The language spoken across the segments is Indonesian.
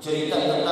cerita tentang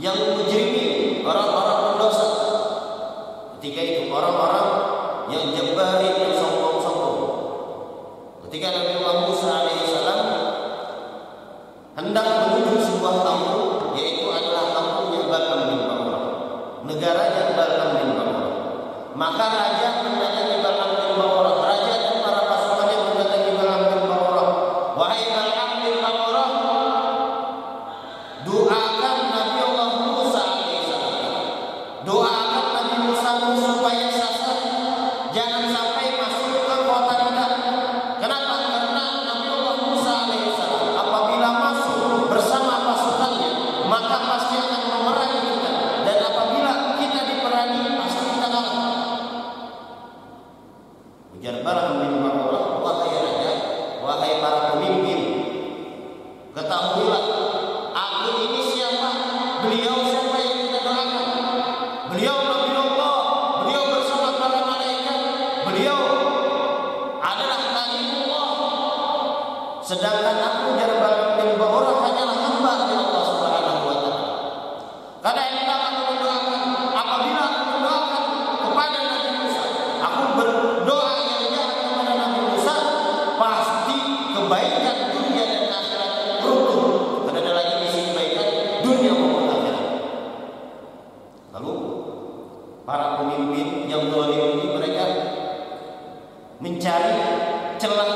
yang pemimpin yang zalim ini mereka mencari celah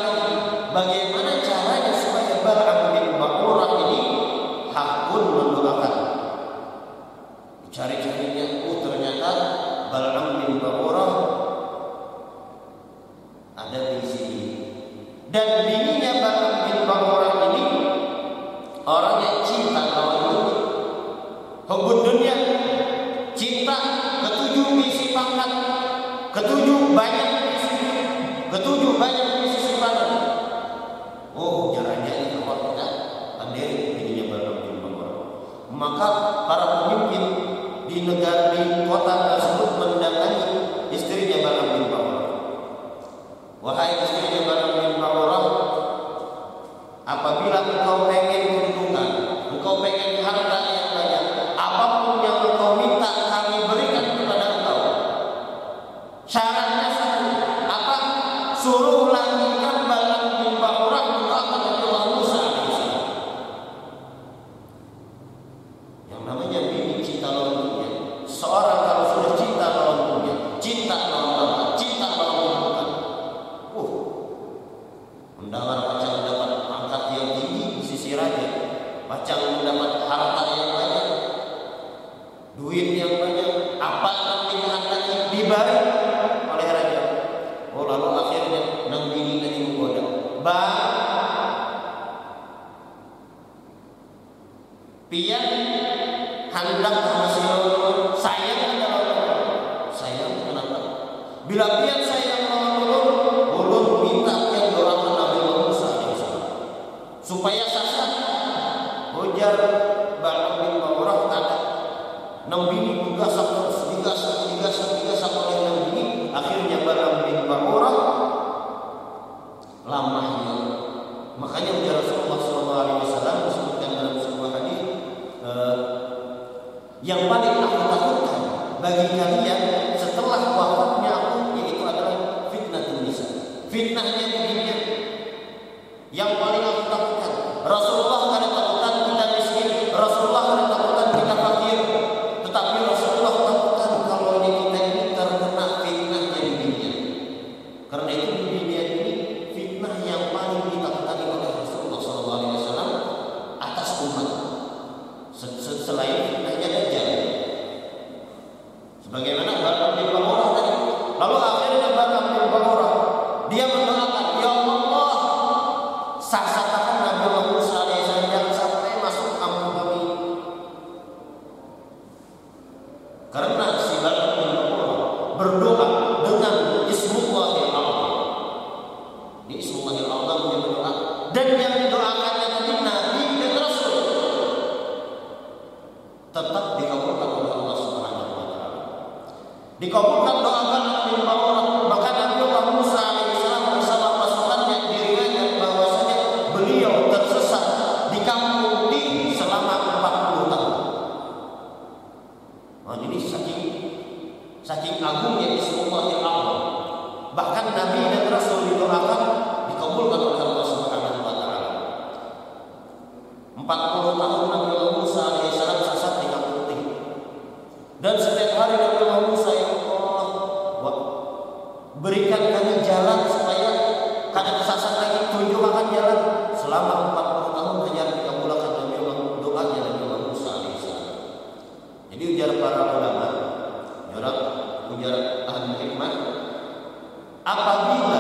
bagaimana Bang Pian. thì còn khó khăn đó para ulama, menurut ujar ahli hikmah, apabila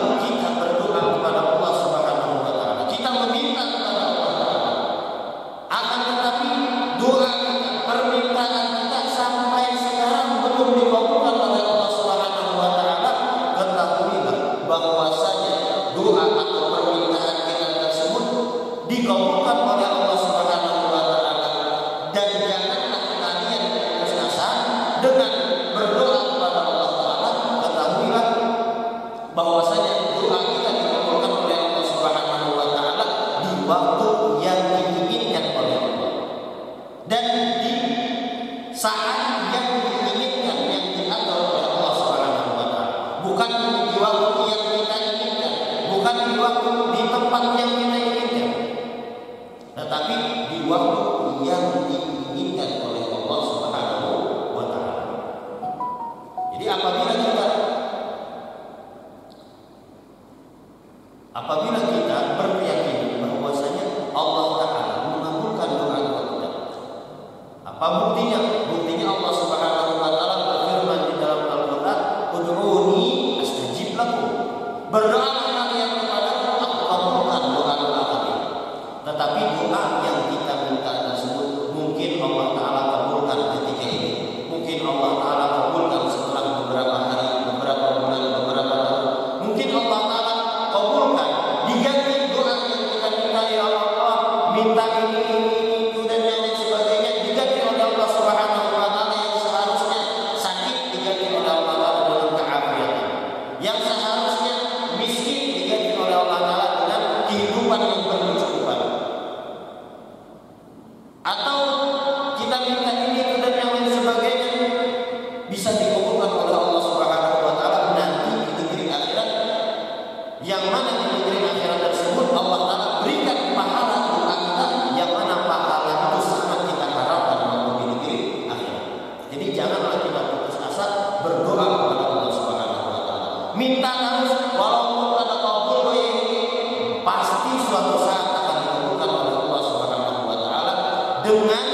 bukan di waktu yang kita inginkan, bukan di waktu di tempat yang kita inginkan, tetapi di waktu pasti suatu saat akan ditemukan oleh Allah Subhanahu wa taala dengan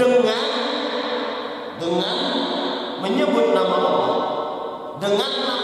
dengan dengan menyebut nama Allah. Dengan nama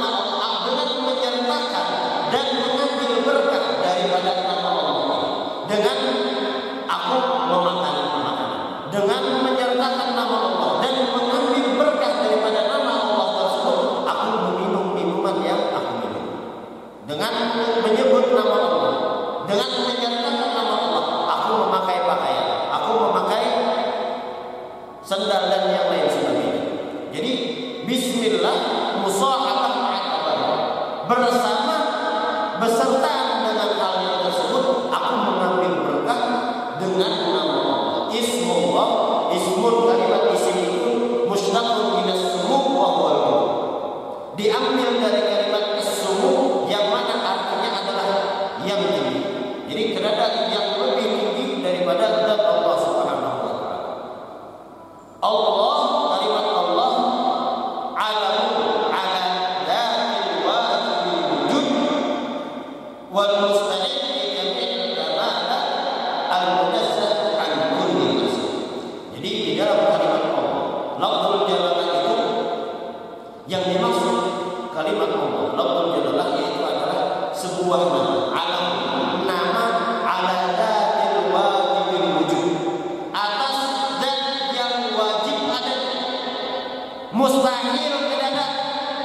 mustahil tidak ada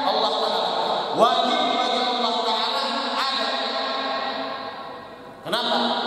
Allah Ta'ala. Wajib bagi Allah Ta'ala ada. Kenapa?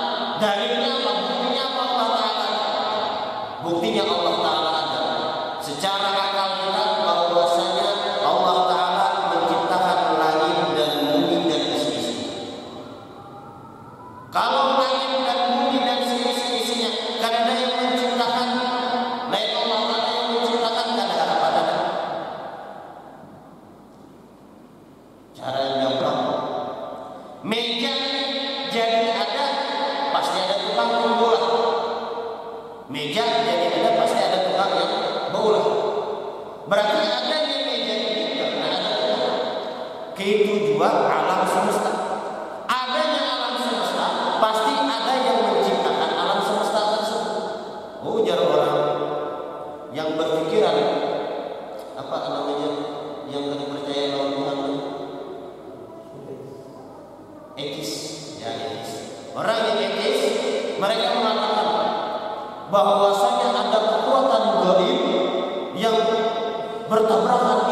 ketujuan alam semesta. Adanya alam semesta pasti ada yang menciptakan alam semesta tersebut. Oh, Ujar orang yang berpikiran apa namanya yang tadi percaya lawan Tuhan etis ya etis orang yang etis mereka mengatakan bahwasanya ada kekuatan gaib yang bertabrakan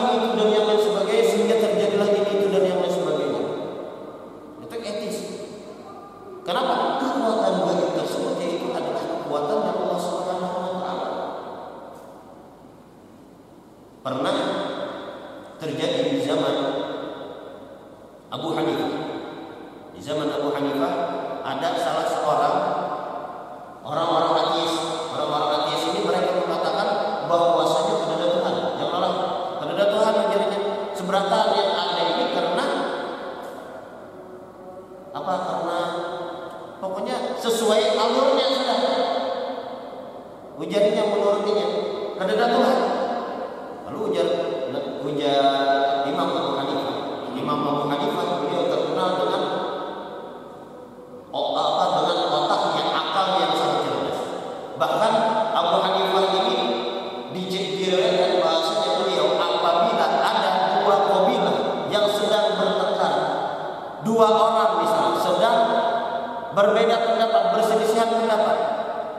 pendapat, berselisihan pendapat.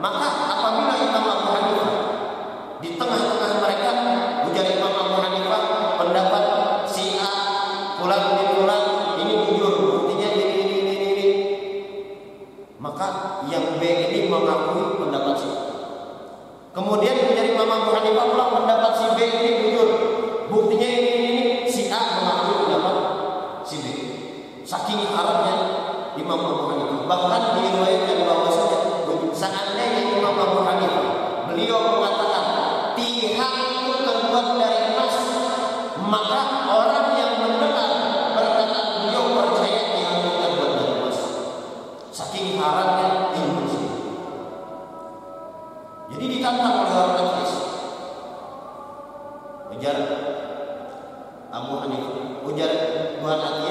Maka apabila Imam Abu Hanifah di tengah-tengah mereka ujar Imam Abu Hanifah pendapat si A pulang di pulang ini jujur buktinya ini ini ini ini maka yang B ini mengakui pendapat si A. Kemudian menjadi Imam Abu Hanifah pula pendapat si B ini jujur buktinya jihad itu terbuat dari emas, maka orang yang mendengar berkata beliau percaya jihad itu terbuat dari emas. Saking harapnya ilmu Jadi ditantang oleh orang Najis. Ujar Abu Hanifah, ujar Tuhan Najis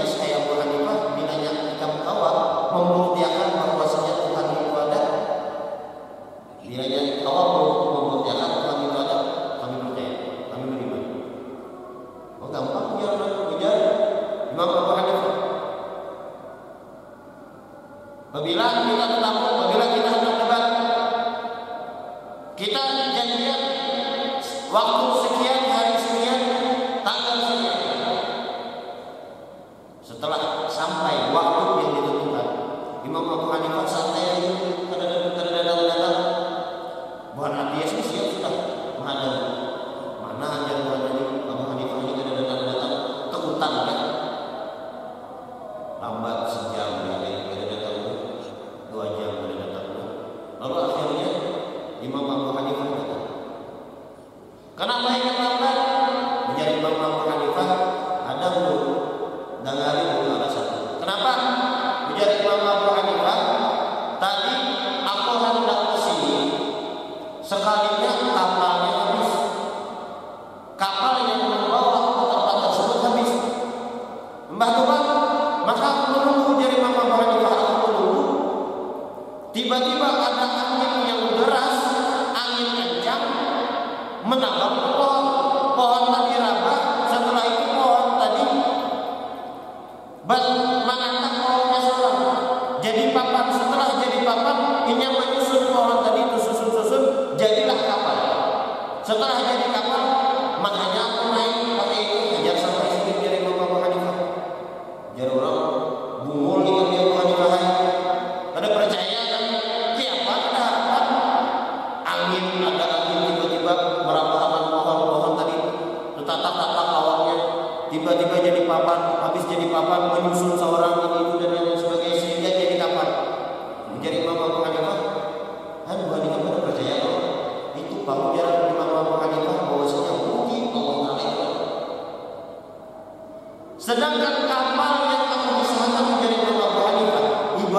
kapal yang Allah SWT menjadi Abu Hanifah. Ibu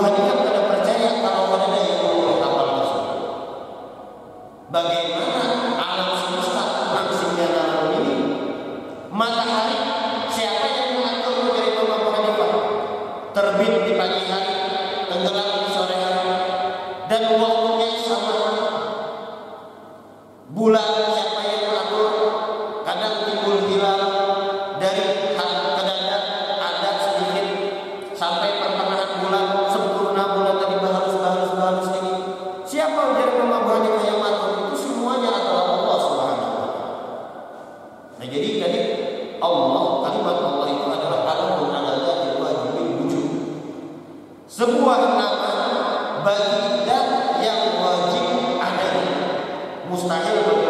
sebuah nama bagi dat yang wajib ada. Mustahil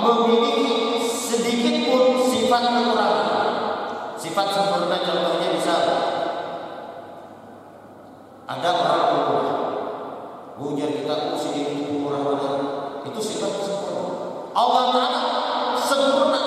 memiliki sedikit pun sifat kekurangan. Sifat sempurna contohnya bisa ada orang kurang, Punya kita sedikit pemurah itu sifat sempurna. Allah Ta'ala sempurna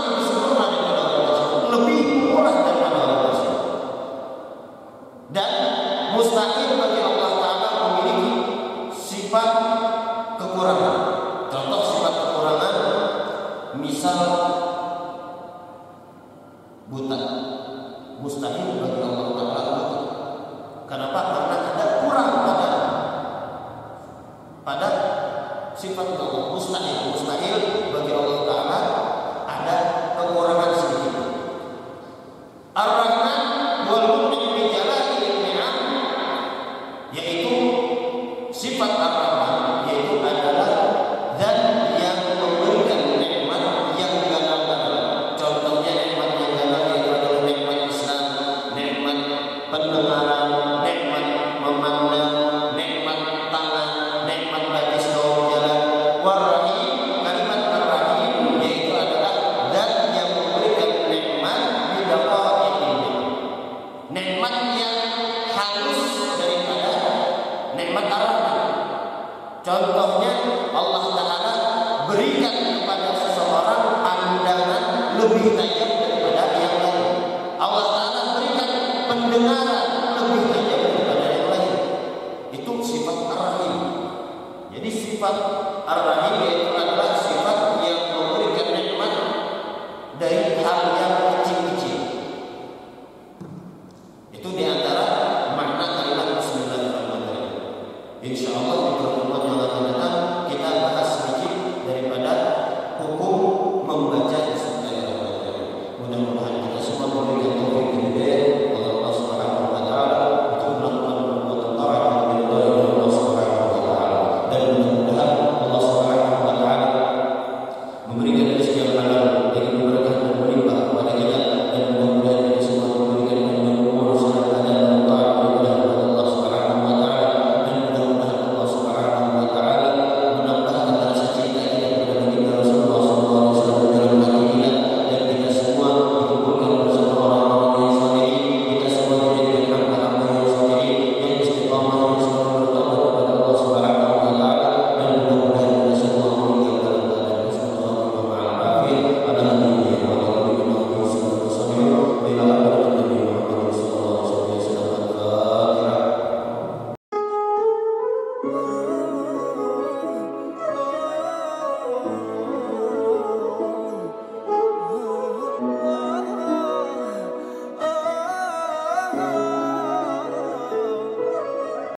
abandonada.